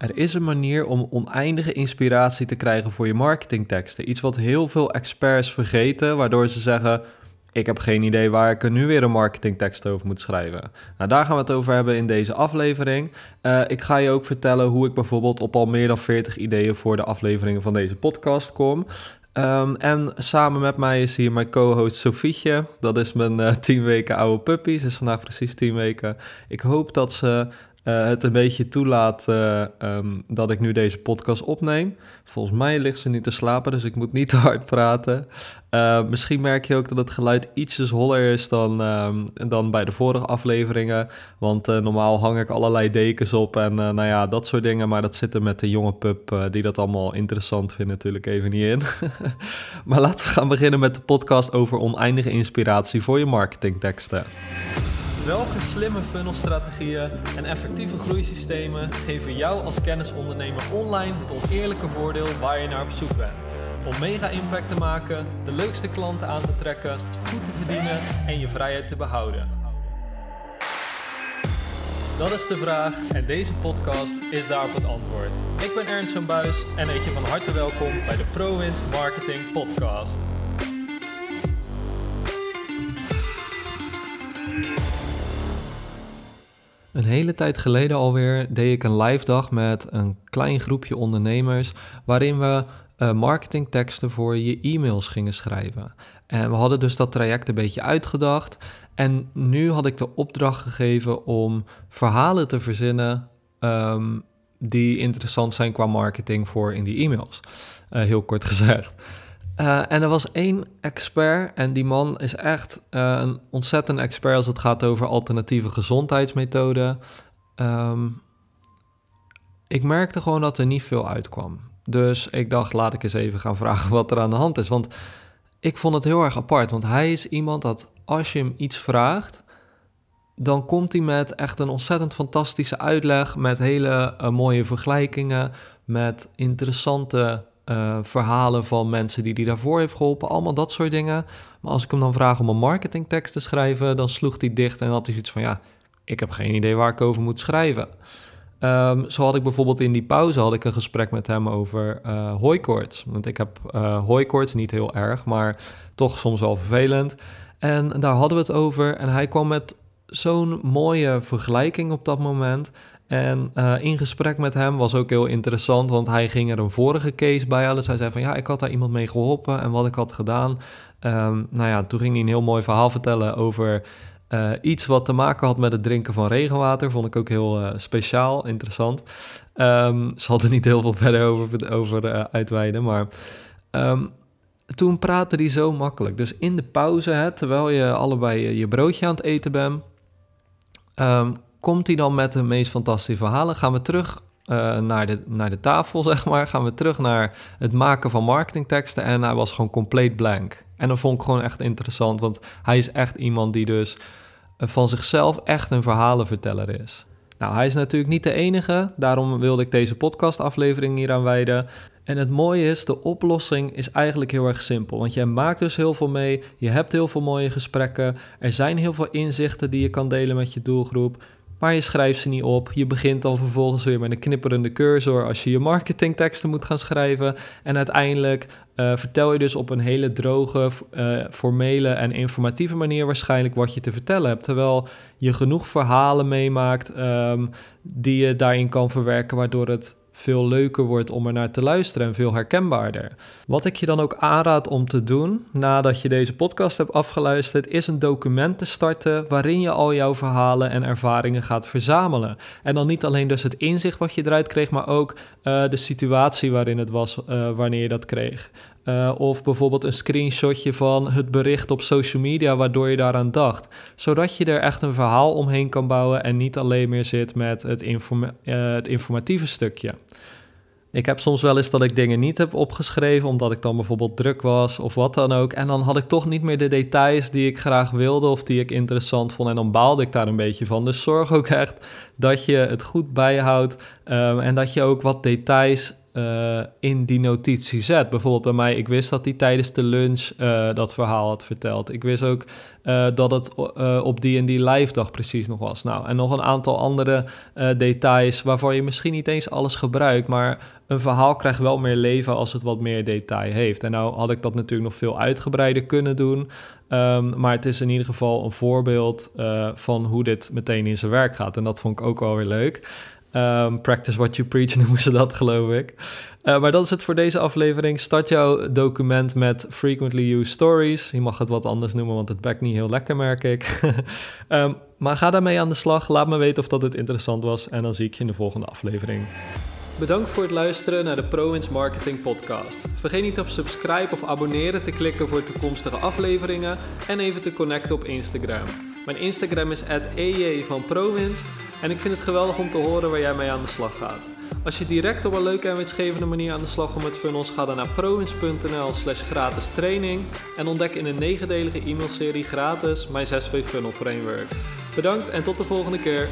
Er is een manier om oneindige inspiratie te krijgen voor je marketingteksten. Iets wat heel veel experts vergeten, waardoor ze zeggen: Ik heb geen idee waar ik er nu weer een marketingtekst over moet schrijven. Nou, daar gaan we het over hebben in deze aflevering. Uh, ik ga je ook vertellen hoe ik bijvoorbeeld op al meer dan 40 ideeën voor de afleveringen van deze podcast kom. Um, en samen met mij is hier mijn co-host Sofietje. Dat is mijn uh, 10 weken oude puppy. Ze is vandaag precies 10 weken. Ik hoop dat ze uh, het een beetje toelaat uh, um, dat ik nu deze podcast opneem. Volgens mij ligt ze niet te slapen, dus ik moet niet te hard praten. Uh, misschien merk je ook dat het geluid ietsjes holler is dan, um, dan bij de vorige afleveringen. Want normaal hang ik allerlei dekens op en nou ja, dat soort dingen. Maar dat zit er met de jonge pup die dat allemaal interessant vindt natuurlijk even niet in. maar laten we gaan beginnen met de podcast over oneindige inspiratie voor je marketingteksten. Welke slimme funnelstrategieën en effectieve groeisystemen geven jou als kennisondernemer online het oneerlijke voordeel waar je naar op zoek bent? Om mega impact te maken, de leukste klanten aan te trekken, goed te verdienen en je vrijheid te behouden. Dat is de vraag en deze podcast is daarop het antwoord. Ik ben Ernst van Buis en heet je van harte welkom bij de ProWinst Marketing Podcast. Een hele tijd geleden alweer deed ik een live dag met een klein groepje ondernemers waarin we uh, marketingteksten voor je e-mails gingen schrijven. En we hadden dus dat traject een beetje uitgedacht. En nu had ik de opdracht gegeven om verhalen te verzinnen um, die interessant zijn qua marketing voor in die e-mails. Uh, heel kort gezegd. Uh, en er was één expert en die man is echt uh, een ontzettend expert als het gaat over alternatieve gezondheidsmethoden. Um, ik merkte gewoon dat er niet veel uitkwam. Dus ik dacht, laat ik eens even gaan vragen wat er aan de hand is. Want ik vond het heel erg apart. Want hij is iemand dat als je hem iets vraagt, dan komt hij met echt een ontzettend fantastische uitleg. Met hele uh, mooie vergelijkingen. Met interessante uh, verhalen van mensen die hij daarvoor heeft geholpen, allemaal dat soort dingen. Maar als ik hem dan vraag om een marketingtekst te schrijven, dan sloeg hij dicht en had hij zoiets van ja, ik heb geen idee waar ik over moet schrijven. Um, zo had ik bijvoorbeeld in die pauze had ik een gesprek met hem over uh, hooikoorts. Want ik heb uh, hooikoorts, niet heel erg, maar toch soms wel vervelend. En daar hadden we het over en hij kwam met zo'n mooie vergelijking op dat moment. En uh, in gesprek met hem was ook heel interessant, want hij ging er een vorige case bij halen. Dus hij zei van ja, ik had daar iemand mee geholpen en wat ik had gedaan. Um, nou ja, toen ging hij een heel mooi verhaal vertellen over uh, iets wat te maken had met het drinken van regenwater. Vond ik ook heel uh, speciaal, interessant. Um, zal er niet heel veel verder over, over uitweiden, maar... Um, toen praatte hij zo makkelijk. Dus in de pauze, hè, terwijl je allebei je broodje aan het eten bent, komt hij dan met de meest fantastische verhalen. Gaan we terug uh, naar, de, naar de tafel, zeg maar. Gaan we terug naar het maken van marketingteksten. En hij was gewoon compleet blank. En dat vond ik gewoon echt interessant, want hij is echt iemand die dus uh, van zichzelf echt een verhalenverteller is. Nou, hij is natuurlijk niet de enige, daarom wilde ik deze podcastaflevering hier aan wijden. En het mooie is, de oplossing is eigenlijk heel erg simpel. Want jij maakt dus heel veel mee, je hebt heel veel mooie gesprekken, er zijn heel veel inzichten die je kan delen met je doelgroep maar je schrijft ze niet op. Je begint dan vervolgens weer met een knipperende cursor als je je marketingteksten moet gaan schrijven. En uiteindelijk uh, vertel je dus op een hele droge, uh, formele en informatieve manier waarschijnlijk wat je te vertellen hebt. Terwijl je genoeg verhalen meemaakt um, die je daarin kan verwerken, waardoor het veel leuker wordt om er naar te luisteren en veel herkenbaarder. Wat ik je dan ook aanraad om te doen nadat je deze podcast hebt afgeluisterd, is een document te starten waarin je al jouw verhalen en ervaringen gaat verzamelen. En dan niet alleen dus het inzicht wat je eruit kreeg, maar ook uh, de situatie waarin het was uh, wanneer je dat kreeg. Uh, of bijvoorbeeld een screenshotje van het bericht op social media waardoor je daaraan dacht. Zodat je er echt een verhaal omheen kan bouwen en niet alleen meer zit met het, uh, het informatieve stukje. Ik heb soms wel eens dat ik dingen niet heb opgeschreven, omdat ik dan bijvoorbeeld druk was of wat dan ook. En dan had ik toch niet meer de details die ik graag wilde of die ik interessant vond. En dan baalde ik daar een beetje van. Dus zorg ook echt dat je het goed bijhoudt um, en dat je ook wat details eh, in die notitie zet. Bijvoorbeeld bij mij, ik wist dat hij tijdens de lunch eh, dat verhaal had verteld. Ik wist ook uh, dat het op die en die live dag precies nog was. Nou, en nog een aantal andere details waarvan je misschien niet eens alles gebruikt, maar een verhaal krijgt wel meer leven als het wat meer detail heeft. En nou had ik dat natuurlijk nog veel uitgebreider kunnen doen. Um, maar het is in ieder geval een voorbeeld van hoe dit meteen in zijn werk gaat. En dat vond ik ook wel weer leuk. Um, practice what you preach noemen ze dat, geloof ik. Uh, maar dat is het voor deze aflevering. Start jouw document met frequently used stories. Je mag het wat anders noemen, want het bekt niet heel lekker, merk ik. um, maar ga daarmee aan de slag. Laat me weten of dat het interessant was. En dan zie ik je in de volgende aflevering. Bedankt voor het luisteren naar de ProWins Marketing Podcast. Vergeet niet op subscribe of abonneren te klikken voor toekomstige afleveringen en even te connecten op Instagram. Mijn Instagram is @ej van ProWinst en ik vind het geweldig om te horen waar jij mee aan de slag gaat. Als je direct op een leuke en winstgevende manier aan de slag gaat met funnels, ga dan naar prowins.nl slash gratis training en ontdek in een negendelige e-mailserie gratis mijn 6V Funnel Framework. Bedankt en tot de volgende keer.